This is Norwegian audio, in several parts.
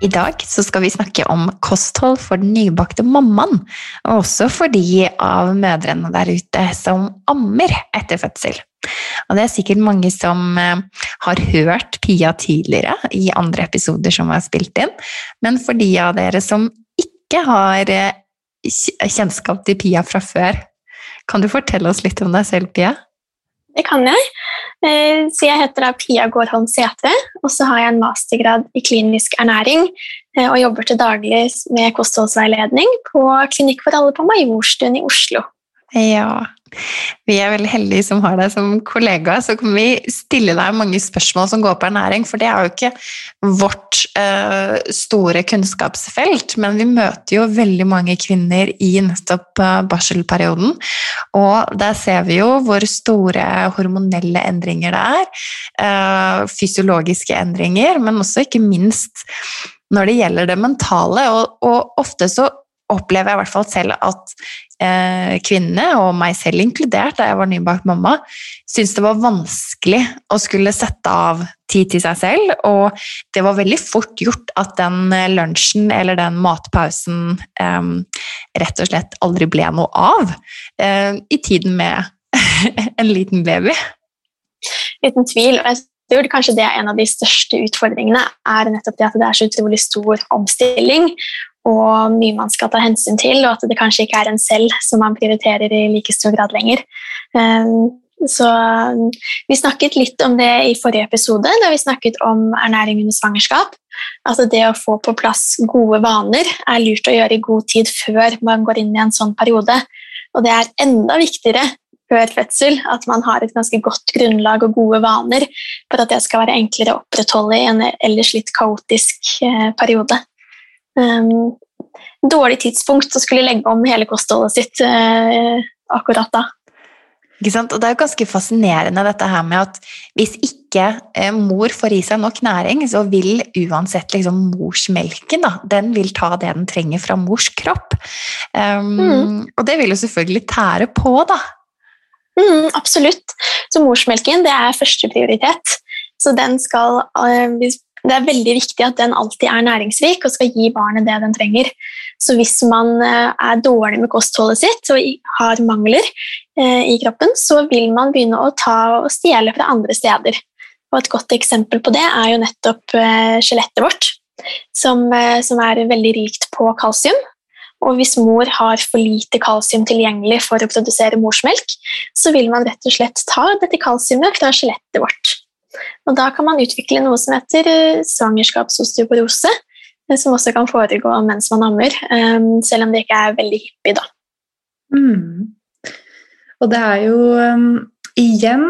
I dag skal vi snakke om kosthold for den nybakte mammaen, og også for de av mødrene der ute som ammer etter fødsel. Og det er sikkert mange som eh, har hørt Pia tidligere i andre episoder som er spilt inn, men for de av dere som ikke har eh, kjennskap til Pia fra før, kan du fortelle oss litt om deg selv, Pia? Det kan jeg. Eh, så jeg heter Pia Gårdholm Sætre, og så har jeg en mastergrad i klinisk ernæring eh, og jobber til daglig med kostholdsveiledning på Klinikk for alle på Majorstuen i Oslo. Ja, vi er veldig heldige som har deg som kollega, så kan vi stille deg mange spørsmål som går på ernæring, for det er jo ikke vårt uh, store kunnskapsfelt, men vi møter jo veldig mange kvinner i nettopp uh, barselperioden, og der ser vi jo hvor store hormonelle endringer det er, uh, fysiologiske endringer, men også ikke minst når det gjelder det mentale, og, og ofte så opplever jeg i hvert fall selv at eh, kvinnene, og meg selv inkludert da jeg var nybakt mamma, syntes det var vanskelig å skulle sette av tid til seg selv. Og det var veldig fort gjort at den lunsjen eller den matpausen eh, rett og slett aldri ble noe av eh, i tiden med en liten baby. Uten tvil. og jeg tror kanskje det er en av de største utfordringene er nettopp det at det er så utrolig stor omstilling og mye man skal ta hensyn til, og at det kanskje ikke er en selv som man prioriterer i like stor grad lenger. Ehm, så Vi snakket litt om det i forrige episode, da vi snakket om ernæring under svangerskap. Altså Det å få på plass gode vaner er lurt å gjøre i god tid før man går inn i en sånn periode. Og det er enda viktigere før fødsel at man har et ganske godt grunnlag og gode vaner for at det skal være enklere å opprettholde i en ellers litt kaotisk eh, periode um, dårlig tidspunkt å skulle legge om hele kostholdet sitt uh, akkurat da. Ikke sant? Og Det er jo ganske fascinerende dette her med at hvis ikke eh, mor får i seg nok næring, så vil uansett liksom morsmelken da, den vil ta det den trenger fra mors kropp. Um, mm. Og det vil jo selvfølgelig tære på, da. Mm, absolutt. Så morsmelken det er førsteprioritet. Så den skal, uh, det er veldig viktig at den alltid er næringsrik og skal gi barnet det den trenger. Så hvis man eh, er dårlig med kostholdet sitt og har mangler eh, i kroppen, så vil man begynne å ta og stjele fra andre steder. Og Et godt eksempel på det er jo nettopp eh, skjelettet vårt, som, som er veldig rikt på kalsium. Og hvis mor har for lite kalsium tilgjengelig for å produsere morsmelk, så vil man rett og slett ta dette kalsiumet fra skjelettet vårt. Og da kan man utvikle noe som heter eh, svangerskapsosteoporose, eh, som også kan foregå mens man ammer, eh, selv om det ikke er veldig hyppig. da. Mm. Og det er jo igjen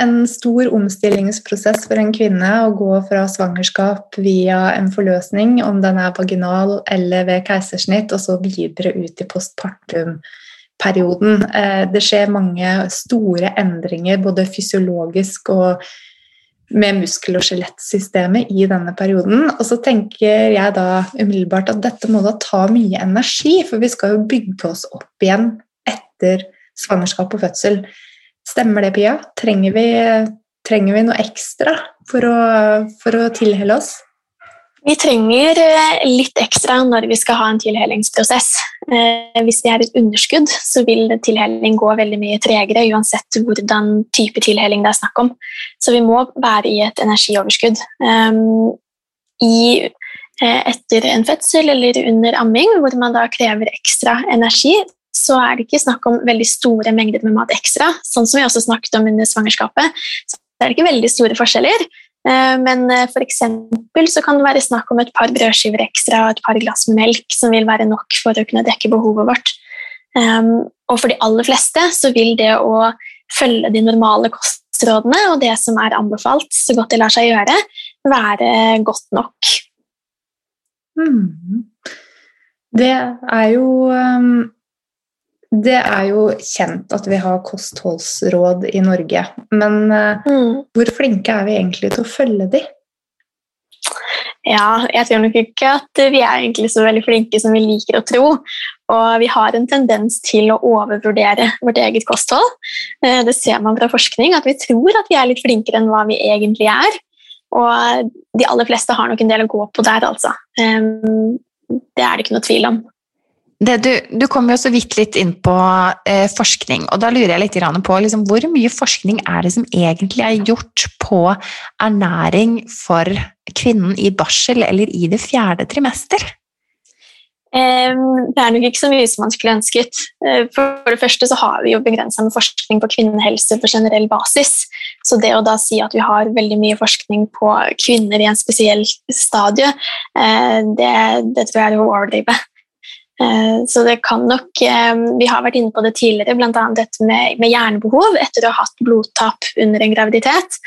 en stor omstillingsprosess for en kvinne å gå fra svangerskap via en forløsning, om den er vaginal eller ved keisersnitt, og så videre ut i postpartum-perioden. Det skjer mange store endringer, både fysiologisk og med muskel- og skjelettsystemet i denne perioden. Og så tenker jeg da umiddelbart at dette må da ta mye energi, for vi skal jo bygge oss opp igjen etter svangerskap og fødsel. Stemmer det, Pia? Trenger vi, trenger vi noe ekstra for å, for å tilhelle oss? Vi trenger eh, litt ekstra når vi skal ha en tilhelingsprosess. Eh, hvis vi er et underskudd, så vil tilheling gå veldig mye tregere uansett hvordan type tilheling det er snakk om. Så vi må være i et energioverskudd. Ehm, eh, etter en fødsel eller under amming, hvor man da krever ekstra energi, så er det ikke snakk om veldig store mengder med mat ekstra, sånn som vi også snakket om under svangerskapet. Så det er ikke veldig store forskjeller, men f.eks. for så kan det være snakk om et par brødskiver ekstra og et par glass med melk som vil være nok for å kunne dekke behovet vårt. Ehm, og for de aller fleste så vil det å følge de normale kostrådene og det som er anbefalt, så godt det lar seg gjøre, være godt nok. Mm. Det er jo um, Det er jo kjent at vi har kostholdsråd i Norge, men uh, Mm. hvor flinke er vi egentlig til å følge de? Ja, jeg tror nok ikke at vi er egentlig så veldig flinke som vi liker å tro. Og vi har en tendens til å overvurdere vårt eget kosthold. Eh, Det ser man fra forskning, at vi tror at vi er litt flinkere enn hva vi egentlig er. Og de aller fleste har nok en del å gå på der, altså. Det er det ikke noe tvil om. Du, du kom jo så vidt litt inn på eh, forskning, og da lurer jeg litt på liksom, hvor mye forskning er det som egentlig er gjort på ernæring for kvinnen i barsel eller i det fjerde trimester? Det er nok ikke så mye som man skulle ønsket. Eh, For det første så har vi jo begrensa med forskning på kvinnehelse på generell basis. Så det å da si at vi har veldig mye forskning på kvinner i en spesiell stadie, eh, det, det tror jeg er å overdrive. Eh, Så det kan nok eh, Vi har vært inne på det tidligere, bl.a. dette med, med hjernebehov etter å ha hatt blodtap under en graviditet.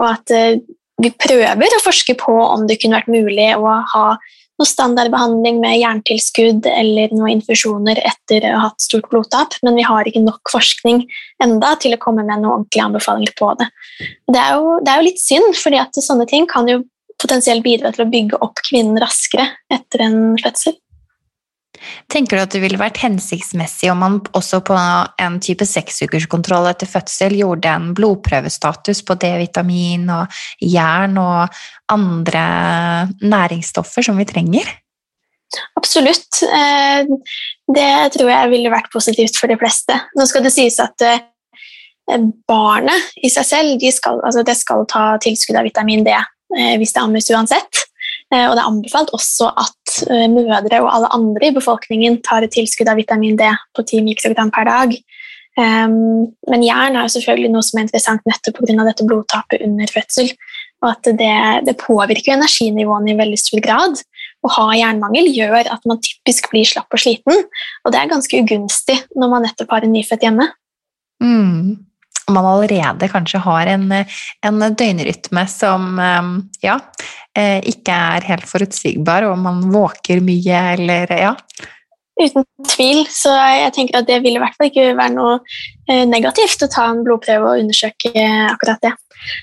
Og at eh, vi prøver å forske på om det kunne vært mulig å ha noe standardbehandling med jerntilskudd eller noen infusjoner etter å ha hatt stort blodtap, men vi har ikke nok forskning enda til å komme med noen ordentlige anbefalinger på det. Det er jo, det er jo litt synd, fordi at sånne ting kan jo potensielt bidra til å bygge opp kvinnen raskere etter en fødsel. Tenker du at det ville vært hensiktsmessig om man også på en type seksukerskontroll etter fødsel gjorde en blodprøvestatus på D-vitamin og jern og andre næringsstoffer som vi trenger? Absolutt. Eh, Det tror jeg ville vært positivt for de fleste. Nå skal det sies at eh, barnet i seg selv de skal, altså det skal ta tilskudd av vitamin D eh, hvis det ammes uansett. Eh, Og det er anbefalt også at eh, mødre og alle andre i befolkningen tar et tilskudd av vitamin D på 10 mikrogram per dag. Um, men jern er jo selvfølgelig noe som er interessant nettopp pga. dette blodtapet under fødsel. Og at det, det påvirker energinivåene i veldig stor grad. Å ha jernmangel gjør at man typisk blir slapp og sliten, og det er ganske ugunstig når man nettopp har en nyfødt hjemme. Mm. Man allerede kanskje har en, en døgnrytme som eh, ja, eh, ikke er helt forutsigbar, og man våker mye eller ja. Uten tvil, så jeg tenker at det vil i hvert fall ikke være noe eh, negativt å ta en blodprøve og undersøke akkurat det.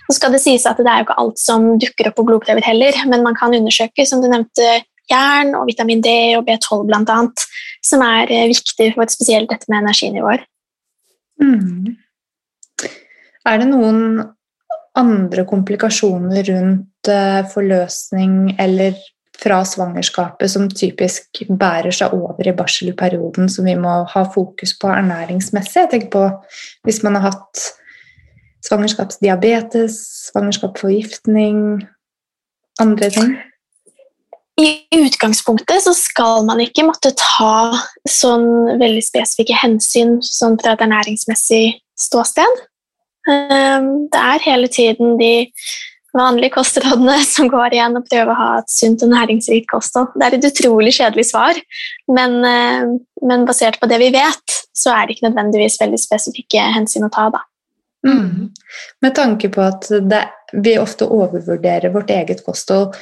Så skal det sies at det er jo ikke alt som dukker opp på blodprøver heller, men man kan undersøke, som du nevnte, jern og vitamin D og B12 blant annet, som er eh, viktig for spesielt dette med energinivåer. Mm. Er det noen andre komplikasjoner rundt eh, forløsning eller fra svangerskapet som typisk bærer seg over i barselperioden, som vi må ha fokus på ernæringsmessig? Jeg tenker på hvis man har hatt svangerskapsdiabetes, svangerskapsforgiftning, andre ting. I utgangspunktet så skal man ikke måtte ta sånn veldig spesifikke hensyn sånn fra et ernæringsmessig ståsted. Ehm, Det er hele tiden de vanlige kostrådene som går igjen og prøver å ha et sunt og næringsrikt kosthold. Det er et utrolig kjedelig svar, men, eh, men basert på det vi vet, så er det ikke nødvendigvis veldig spesifikke hensyn å ta. da. Mm. Med tanke på at det, vi ofte overvurderer vårt eget kosthold,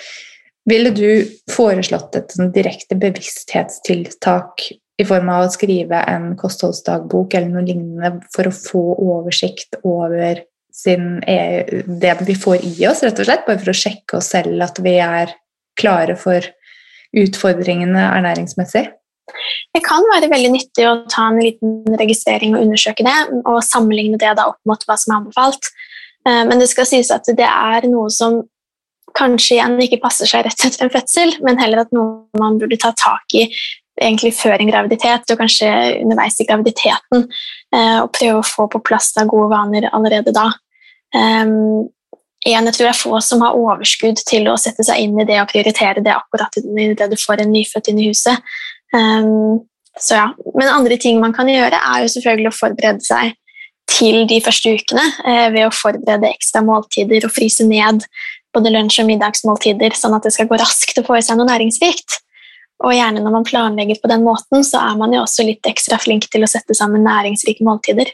ville du foreslått et sånn direkte bevissthetstiltak i form av å skrive en kostholdsdagbok eller noe lignende for å få oversikt over sin, e- det vi får i oss, rett og slett, bare for å sjekke oss selv at vi er klare for utfordringene ernæringsmessig? Det kan være veldig nyttig å ta en liten registrering og undersøke det, og sammenligne det da opp mot hva som er anbefalt. Eh, Men det skal sies at det er noe som kanskje igjen ikke passer seg rett etter en fødsel, men heller at noe man burde ta tak i egentlig før en graviditet, og kanskje underveis i graviditeten, eh, og prøve å få på plass da gode vaner allerede da. Um, jeg tror det er få som har overskudd til å sette seg inn i det og prioritere det akkurat idet du får en nyfødt inn i huset. Um, så ja. Men andre ting man kan gjøre, er jo selvfølgelig å forberede seg til de første ukene eh, ved å forberede ekstra måltider og fryse ned både lunsj- og middagsmåltider, sånn at det skal gå raskt å få i seg noe næringsrikt. Og gjerne når man planlegger på den måten, så er man jo også litt ekstra flink til å sette sammen næringsrike måltider.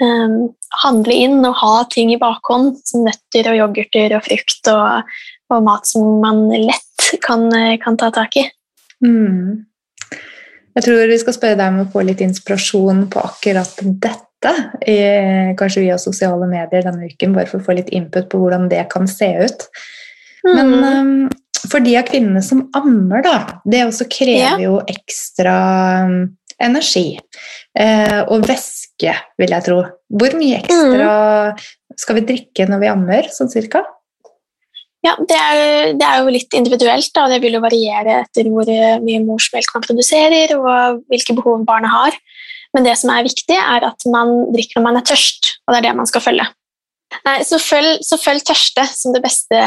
Um, handle inn og ha ting i bakhånd, som nøtter og yoghurter og frukt og, og mat som man lett kan, kan ta tak i. Mm. Jeg tror vi skal spørre deg om å få litt inspirasjon på akkurat dette, kanskje via sosiale medier denne uken, bare for å få litt input på hvordan det kan se ut. Men Mm. um, for de av kvinnene som ammer, da, det også krever jo ekstra um, energi. Eh, og væske, vil jeg tro. Hvor mye ekstra skal vi drikke når vi ammer, sånn cirka? Ja, det er, det er jo litt individuelt, da. Det vil jo variere etter hvor eh, mye morsmelk man produserer, og hvilke behov barnet har. Men det som er viktig, er at man drikker når man er tørst, og det er det man skal følge. Nei, så følg, så følg tørste som det beste,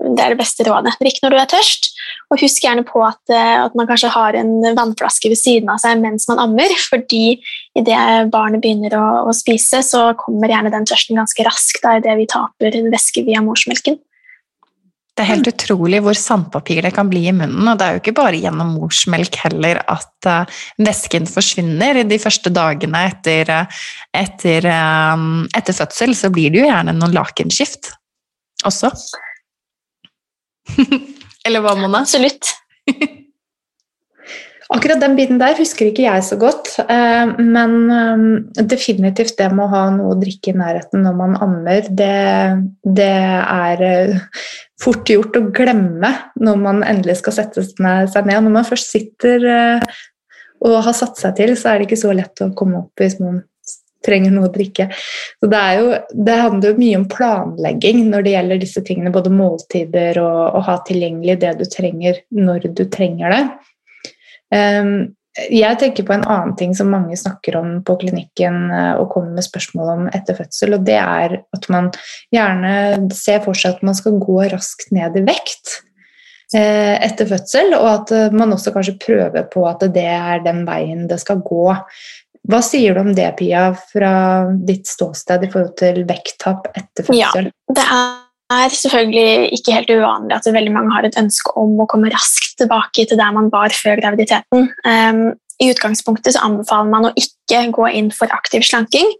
det er det beste rådet. Drikk når du er tørst, og husk gjerne på at, eh, at man kanskje har en vannflaske ved siden av seg mens man ammer, fordi idet barnet begynner å, å spise, så kommer gjerne den tørsten ganske raskt idet vi taper væske via morsmelken. Det er helt utrolig hvor sandpapir det kan bli i munnen, og det er jo ikke bare gjennom morsmelk heller at uh, væsken forsvinner. De første dagene etter, uh, etter, um, etter, fødsel så blir det jo gjerne noen lakenskift også. Eller hva, Mona? Absolutt. Akkurat den biten der husker ikke jeg så godt, uh, men definitivt det med å ha noe å drikke i nærheten når man ammer, det, det er fort gjort å glemme når man endelig skal sette seg ned. Når man først sitter og har satt seg til, så er det ikke så lett å komme opp hvis man trenger noe å drikke. Så det, jo, det handler jo mye om planlegging når det gjelder disse tingene, både måltider og å ha tilgjengelig det du trenger når du trenger det. Um, jeg tenker på en annen ting som mange snakker om på klinikken og kommer med spørsmål om etter fødsel, og det er at man gjerne ser for seg at man skal gå raskt ned i vekt eh, etter fødsel, og at man også kanskje prøver på at det er den veien det skal gå. Hva sier du om det, Pia, fra ditt ståsted i forhold til vekttap etter fødsel? Ja, det er er selvfølgelig ikke helt uvanlig at veldig mange har et ønske om å komme raskt tilbake til der man var før graviditeten. Um, I utgangspunktet så anbefaler man å ikke gå inn for aktiv slanking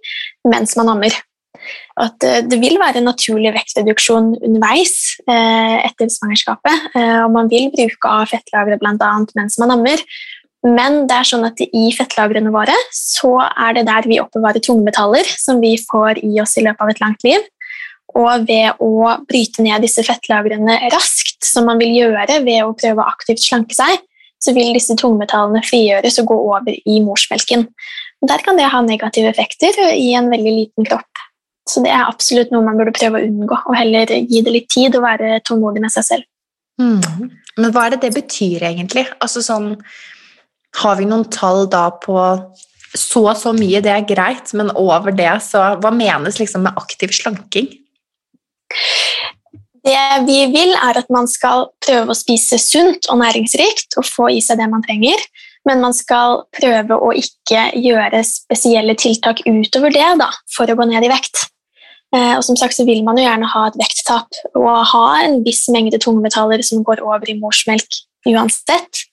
mens man ammer. At uh, det vil være en naturlig vektreduksjon underveis uh, etter svangerskapet, uh, og man vil bruke av fettlagre bl.a. mens man ammer. Men det er sånn at i fettlagrene våre så er det der vi oppbevarer tungmetaller som vi får i oss i løpet av et langt liv. Og ved å bryte ned disse fettlagrene raskt, som man vil gjøre ved å prøve å aktivt slanke seg, så vil disse tungmetallene frigjøres og gå over i morsmelken. Der kan det ha negative effekter i en veldig liten kropp. Så det er absolutt noe man burde prøve å unngå, og heller gi det litt tid og være tålmodig med seg selv. Mm. Men hva er det det betyr egentlig? Altså sånn Har vi noen tall da på så og så mye, det er greit, men over det, så hva menes liksom med aktiv slanking? Det vi vil, er at man skal prøve å spise sunt og næringsrikt og få i seg det man trenger. Men man skal prøve å ikke gjøre spesielle tiltak utover det da, for å gå ned i vekt. Eh, og som sagt så vil man jo gjerne ha et vekttap og ha en viss mengde tungmetaller som går over i morsmelk uansett.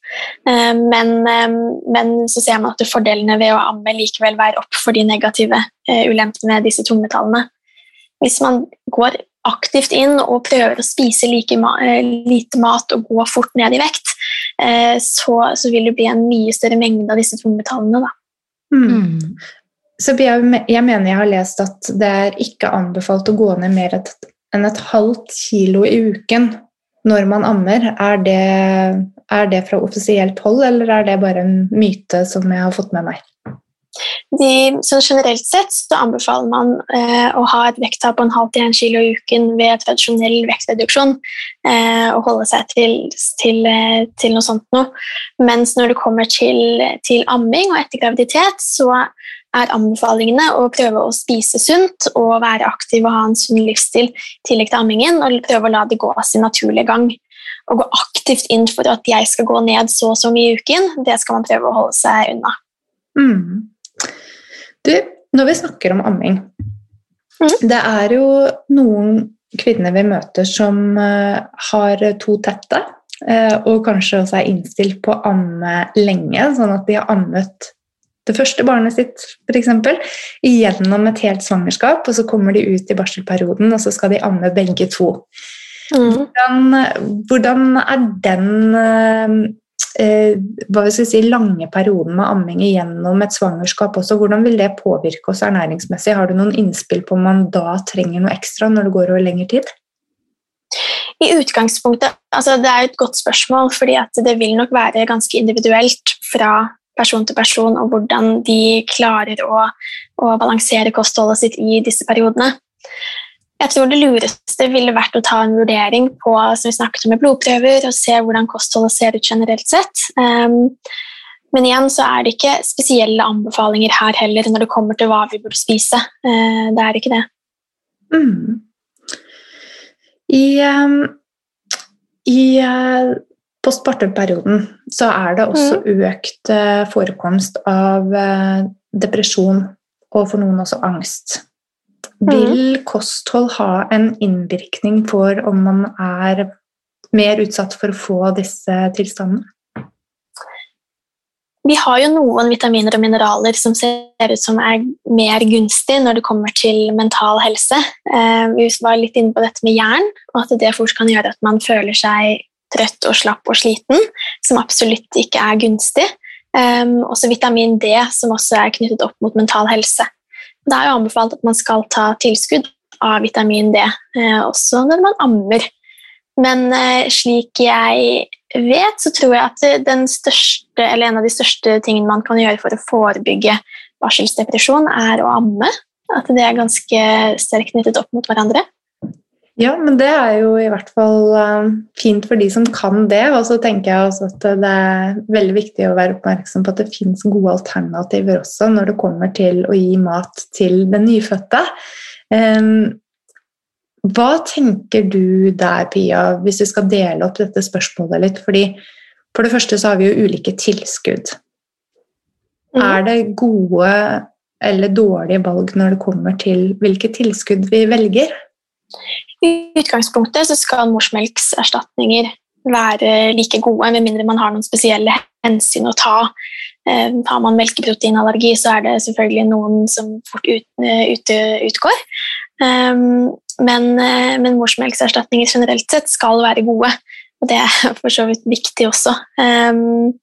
Eh, men, eh, men, så ser man at fordelene ved å amme likevel veier opp for de negative ulempene med disse tungmetallene. Hvis man går aktivt inn og prøver å spise like ma lite mat og gå fort ned i vekt, eh, så, så, vil det bli en mye større mengde av disse tungmetallene. Da. Mm. Så jeg, jeg, mener jeg har lest at det er ikke anbefalt å gå ned mer et, enn et halvt kilo i uken når man ammer. Er det, er det fra offisielt hold, eller er det bare en myte som jeg har fått med meg? De, generelt sett anbefaler man eh, å ha et vekttap på en halv til en kilo i uken ved tradisjonell vektreduksjon. Eh, og holde seg til, til, eh, til, noe sånt noe. Mens når det kommer til, til amming og etter graviditet, så er anbefalingene å prøve å spise sunt og være aktiv og ha en sunn livsstil i tillegg til ammingen, og prøve å la det gå sin naturlige gang. Å gå aktivt inn for at jeg skal gå ned så og så mye i uken, det skal man prøve å holde seg unna. Mm. Du, når vi snakker om amming mm. Det er jo noen kvinner vi møter som uh, har to tette, uh, og kanskje også er innstilt på å amme lenge, sånn at de har ammet det første barnet sitt for eksempel, gjennom et helt svangerskap, og så kommer de ut i barselperioden, og så skal de amme begge to. Mm. Hvordan, hvordan, er den eh, hva skal si, lange perioden med amming gjennom et svangerskap også, hvordan vil det påvirke oss ernæringsmessig? Har du noen innspill på om man da trenger noe ekstra når det går over lengre tid? I utgangspunktet, altså Det er et godt spørsmål, fordi det vil nok være ganske individuelt fra person til person, og hvordan de klarer å, å balansere kostholdet sitt i disse periodene. Jeg tror det lureste ville vært å ta en vurdering på som vi snakket om med blodprøver, og se hvordan kostholdet ser ut generelt sett. Um, men igjen så er det ikke spesielle anbefalinger her heller når det kommer til hva vi burde spise. Uh, det er ikke det. Mm. I, um, i uh, postpartumperioden så er det også mm. økt uh, forekomst av depresjon og for noen også angst. Vil mm. kosthold ha en innvirkning for om man er mer utsatt for å få disse tilstandene? Vi har jo noen vitaminer og mineraler som ser ut som er mer gunstig når det kommer til mental helse. Eh, vi var litt inne på dette med jern, og at det fort kan gjøre at man føler seg trøtt og slapp og sliten, som absolutt ikke er gunstig. Eh, også vitamin D, som også er knyttet opp mot mental helse. Det er jo anbefalt at man skal ta tilskudd av vitamin D eh, også når man ammer. Men eh, slik jeg vet, så tror jeg at største, en av de største tingene man kan gjøre for å forebygge barselsdepresjon, er å amme. At det er ganske sterkt knyttet opp mot hverandre. Ja, men det er jo i hvert fall uh, fint for de som kan det. Og så tenker jeg også at det er veldig viktig å være oppmerksom på at det finnes gode alternativer også når det kommer til å gi mat til den nyfødte. Hva tenker du der, Pia, hvis vi skal dele opp dette spørsmålet litt? Fordi For det første så har vi jo ulike tilskudd. Mm. Er det gode eller dårlige valg når det kommer til hvilke tilskudd vi velger? I utgangspunktet så skal morsmelkserstatninger være like gode, med mindre man har noen spesielle hensyn å ta. Eh, har man melkeproteinallergi, så er det selvfølgelig noen som fort ut, eh, ut, utgår. Um, men, eh, men morsmelkserstatninger generelt sett skal være gode, og det er for så vidt viktig også. Um,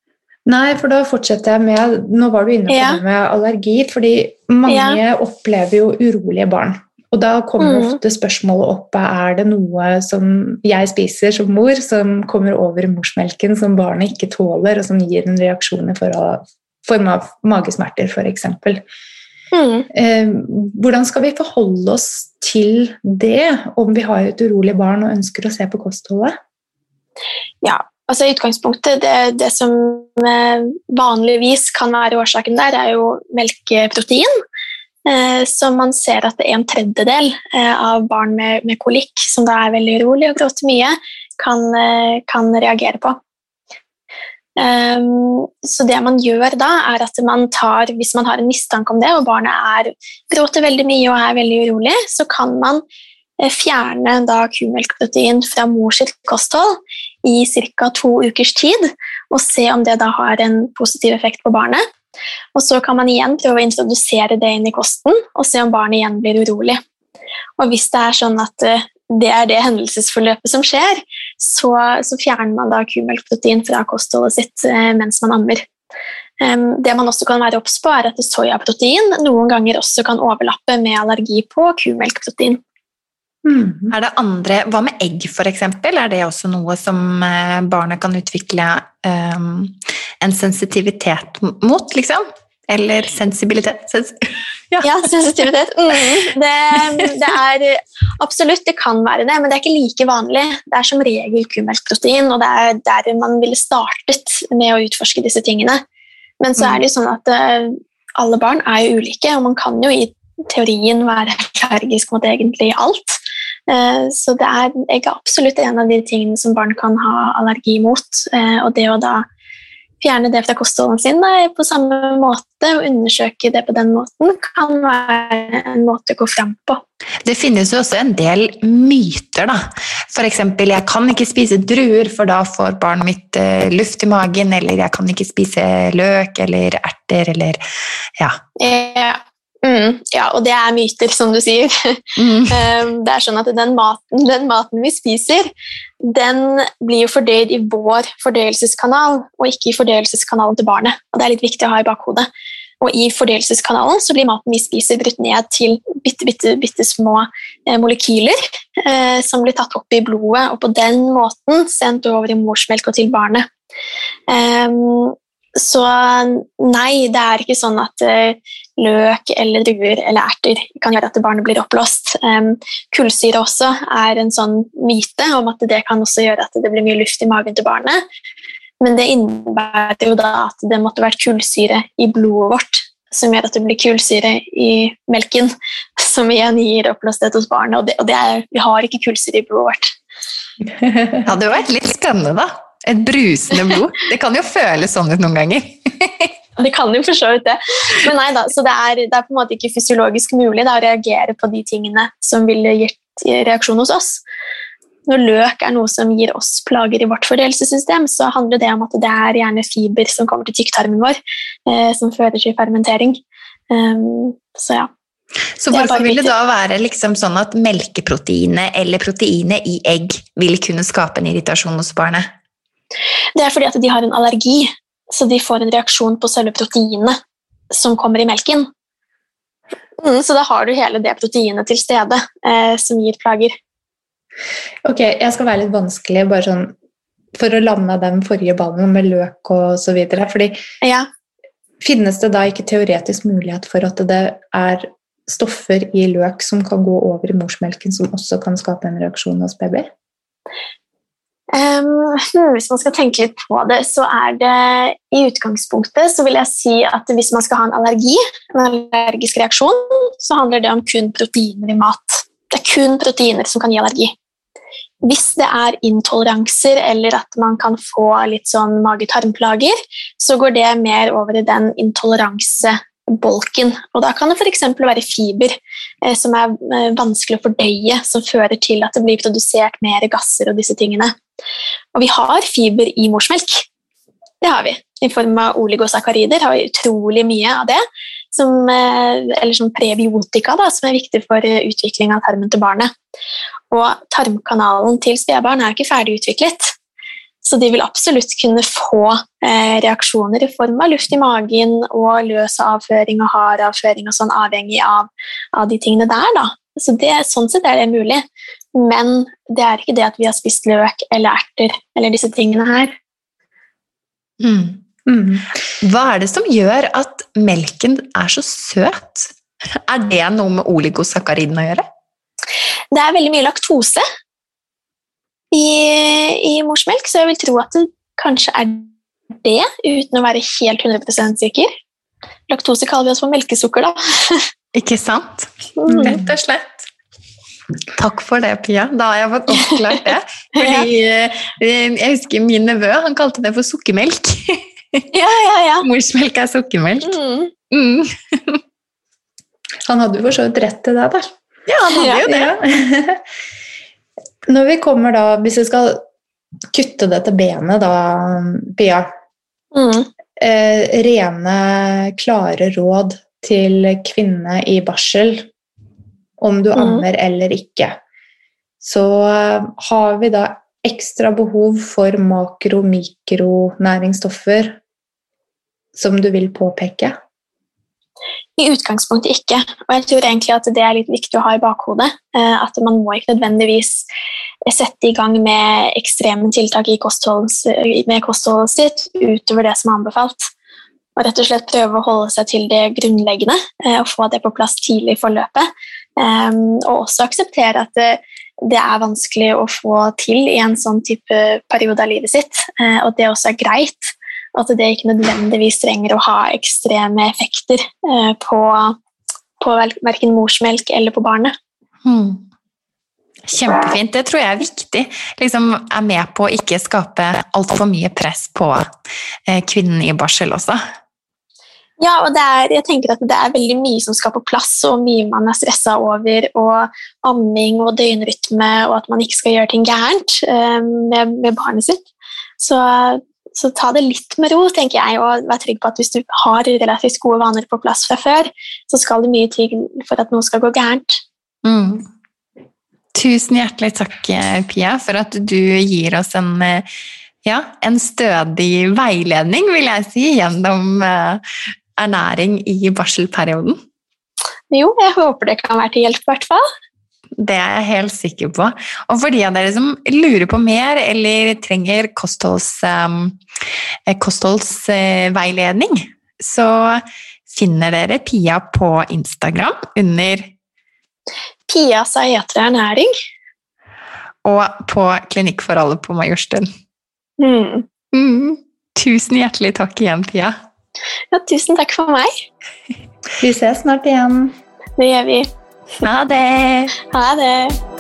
Nei, for da fortsetter jeg med Nå var du inne på ja. det med allergi, fordi mange ja. opplever jo urolige barn. Og da kommer mm. ofte spørsmålet opp er det noe som jeg spiser som mor, som kommer over morsmelken som barnet ikke tåler, og som gir en reaksjon i form av magesmerter, f.eks. Mm. Eh, hvordan skal vi forholde oss til det om vi har et urolig barn og ønsker å se på kostholdet? Ja, altså I utgangspunktet, det, det som eh, vanligvis kan være årsaken der, er jo melkeprotein. Eh, så man ser at en tredjedel eh, av barn med, med kolikk, som da er veldig urolig og gråter mye, kan, eh, kan reagere på. Um, så det man gjør da, er at man tar, hvis man har en mistanke om det, og barnet er, gråter veldig mye og er veldig urolig, så kan man fjerne da kumelkprotein fra mors kosthold i ca. to ukers tid, og se om det da har en positiv effekt på barnet. Og så kan man igjen prøve å introdusere det inn i kosten og se om barnet igjen blir urolig. Og hvis det er sånn at eh, det er det hendelsesforløpet som skjer, så, så fjerner man da kumelkprotein fra kostholdet sitt eh, mens man ammer. Det man også kan være obs på, er at soyaprotein noen ganger også kan overlappe med allergi på kumelkprotein. Mm. Er det andre, Hva med egg, f.eks.? Er det også noe som eh, barnet kan utvikle um, en sensitivitet mot, liksom? Eller sensibilitet? Sens ja. ja. sensitivitet. Mm. Det, det, er absolutt, det kan være det, men det er ikke like vanlig. Det er som regel kumelkprotein, og det er der man ville startet med å utforske disse tingene. Men så er det jo sånn at uh, alle barn er jo ulike, og man kan jo i teorien være allergisk mot egentlig alt. Eh, så det er, jeg er absolutt en av de tingene som barn kan ha allergi mot. Eh, og det å da fjerne det fra kostholdet sin på samme måte og undersøke det på den måten, kan være en måte å gå fram på. Det finnes jo også en del myter, da. F.eks.: Jeg kan ikke spise druer, for da får barnet mitt uh, luft i magen. Eller jeg kan ikke spise løk eller erter eller ja. ja. Mm, ja, og det er myter, som du sier. Mm. Um, det er sånn at den maten, den maten vi spiser, den blir jo fordøyd i vår fordøyelseskanal, og ikke i fordøyelseskanalen til barnet. Og Det er litt viktig å ha i bakhodet. Og i fordøyelseskanalen så blir maten vi spiser, brutt ned til bitte, bitte, bitte små eh, molekyler eh, som blir tatt opp i blodet, og på den måten sendt over i morsmelk og til barnet. Um, så nei, det er ikke sånn at uh, løk eller druer eller erter kan gjøre at barnet blir oppblåst. Kullsyre også er en sånn myte om at det kan også gjøre at det blir mye luft i magen til barnet. Men det innebærer jo da at det måtte vært kullsyre i blodet vårt som gjør at det blir kullsyre i melken, som igjen gir oppblåsthet hos barnet. Og, det, og det er, vi har ikke kullsyre i blodet vårt. Det hadde jo vært litt spennende, da. Et brusende blod. Det kan jo føles sånn ut noen ganger. Det kan jo for så vidt det. Men nei da, så det er, det er på en måte ikke fysiologisk mulig da, å reagere på de tingene som ville gitt reaksjon hos oss. Når løk er noe som gir oss plager i vårt fordøyelsessystem, så handler det om at det er gjerne fiber som kommer til tykktarmen vår, eh, som fører til fermentering. Um, så ja. Så hvorfor vil det da være liksom sånn at melkeproteinet eller proteinet i egg vil kunne skape en irritasjon hos barnet? Det er fordi at de har en allergi, så de får en reaksjon på selve proteinet som kommer i melken. Mm, så da har du hele det proteinet til stede eh, som gir plager. Ok, jeg skal være litt vanskelig bare sånn for å lande den forrige ballen med løk og så videre. Fordi Ja. finnes det da ikke teoretisk mulighet for at det er stoffer i løk som kan gå over i morsmelken, som også kan skape en reaksjon hos baby? Um, hvis man skal tenke litt på det, så er det i utgangspunktet så vil jeg si at hvis man skal ha en allergi, en allergisk reaksjon, så handler det om kun proteiner i mat. Det er kun proteiner som kan gi allergi. Hvis det er intoleranser eller at man kan få litt sånn mage-tarmplager, så går det mer over i den intoleransebolken. Og da kan det f.eks. være fiber eh, som er eh, vanskelig å fordøye, som fører til at det blir produsert mer gasser og disse tingene. Og vi har fiber i morsmelk. Det har vi. I form av oligosakarider har vi utrolig mye av det. Som, eh, eller som prebiotika, da, som er viktig for eh, utvikling av tarmen til barnet. Og tarmkanalen til spedbarn er ikke ferdig utviklet. Så de vil absolutt kunne få eh, reaksjoner i form av luft i magen og løs avføring og hard avføring, og sånn, avhengig av, av, de tingene der. Da. Så det, sånn sett er det mulig. Men det er ikke det at vi har spist løk eller erter eller disse tingene her. Mm. Mm. Hva er det som gjør at melken er så søt? Er det noe med oligosakkariden å gjøre? Det er veldig mye laktose i, i, morsmelk, så jeg vil tro at det kanskje er det, uten å være helt 100% sikker. Laktose kaller vi oss for melkesukker, da. Ikke sant? Mm. Rett og slett. Takk for det, Pia. Da har jeg fått oppklart det. Fordi eh, Jeg husker min nevø han kalte det for sukkermelk. Ja, ja, ja. Morsmelk er sukkermelk. Mm. Mm. Han hadde jo for så vidt rett til det, da. Ja, han hadde jo det. Ja. Når vi kommer da, hvis vi skal kutte det til benet, da, Pia mm. eh, Rene, klare råd til kvinne i barsel om du ammer eller ikke. Så eh, har vi da ekstra behov for makro- og mikronæringsstoffer som du vil påpeke? I utgangspunktet ikke. Og jeg tror egentlig at det er litt viktig å ha i bakhodet. Eh, at man må ikke nødvendigvis sette i gang med ekstreme tiltak i med kostholdet sitt utover det som er anbefalt. Og rett og slett prøve å holde seg til det grunnleggende eh, og få det på plass tidlig i forløpet. Eh, og også akseptere at det er vanskelig å få til i en sånn type periode av livet sitt, og det også er greit at det ikke nødvendigvis trenger å ha ekstreme effekter eh, på, på verken morsmelk eller på barnet. Hmm. Kjempefint. Det tror jeg er viktig. Liksom er med på å ikke skape altfor mye press på eh, kvinnen i barsel også. Ja, og er, jeg tenker at det er veldig mye som skal på plass, og mye man er stressa over. Og amming og døgnrytme, og at man ikke skal gjøre ting gærent eh, med, med barnet sitt. Så Så ta det litt med ro, tenker jeg, og vær trygg på at hvis du har relativt gode vaner på plass fra før, så skal det mye til for at noe skal gå gærent. Mm. Tusen hjertelig takk, Pia, for at du gir oss en, eh, ja, en stødig veiledning, vil jeg si, gjennom eh, ernæring i barselperioden. Jo, jeg håper det kan være til hjelp, i hvert fall. Det er jeg helt sikker på. Og for de av dere som lurer på mer eller trenger kostholds, um, kostholdsveiledning, så finner dere Pia på Instagram under Pia Saetre ernæring. Og på Klinikk for alle på Majorstuen. Mm. Mm. Tusen hjertelig takk igjen, Pia. Ja, tusen takk for meg. Vi ses snart igjen. Det gjør vi. Ha det! Ha det.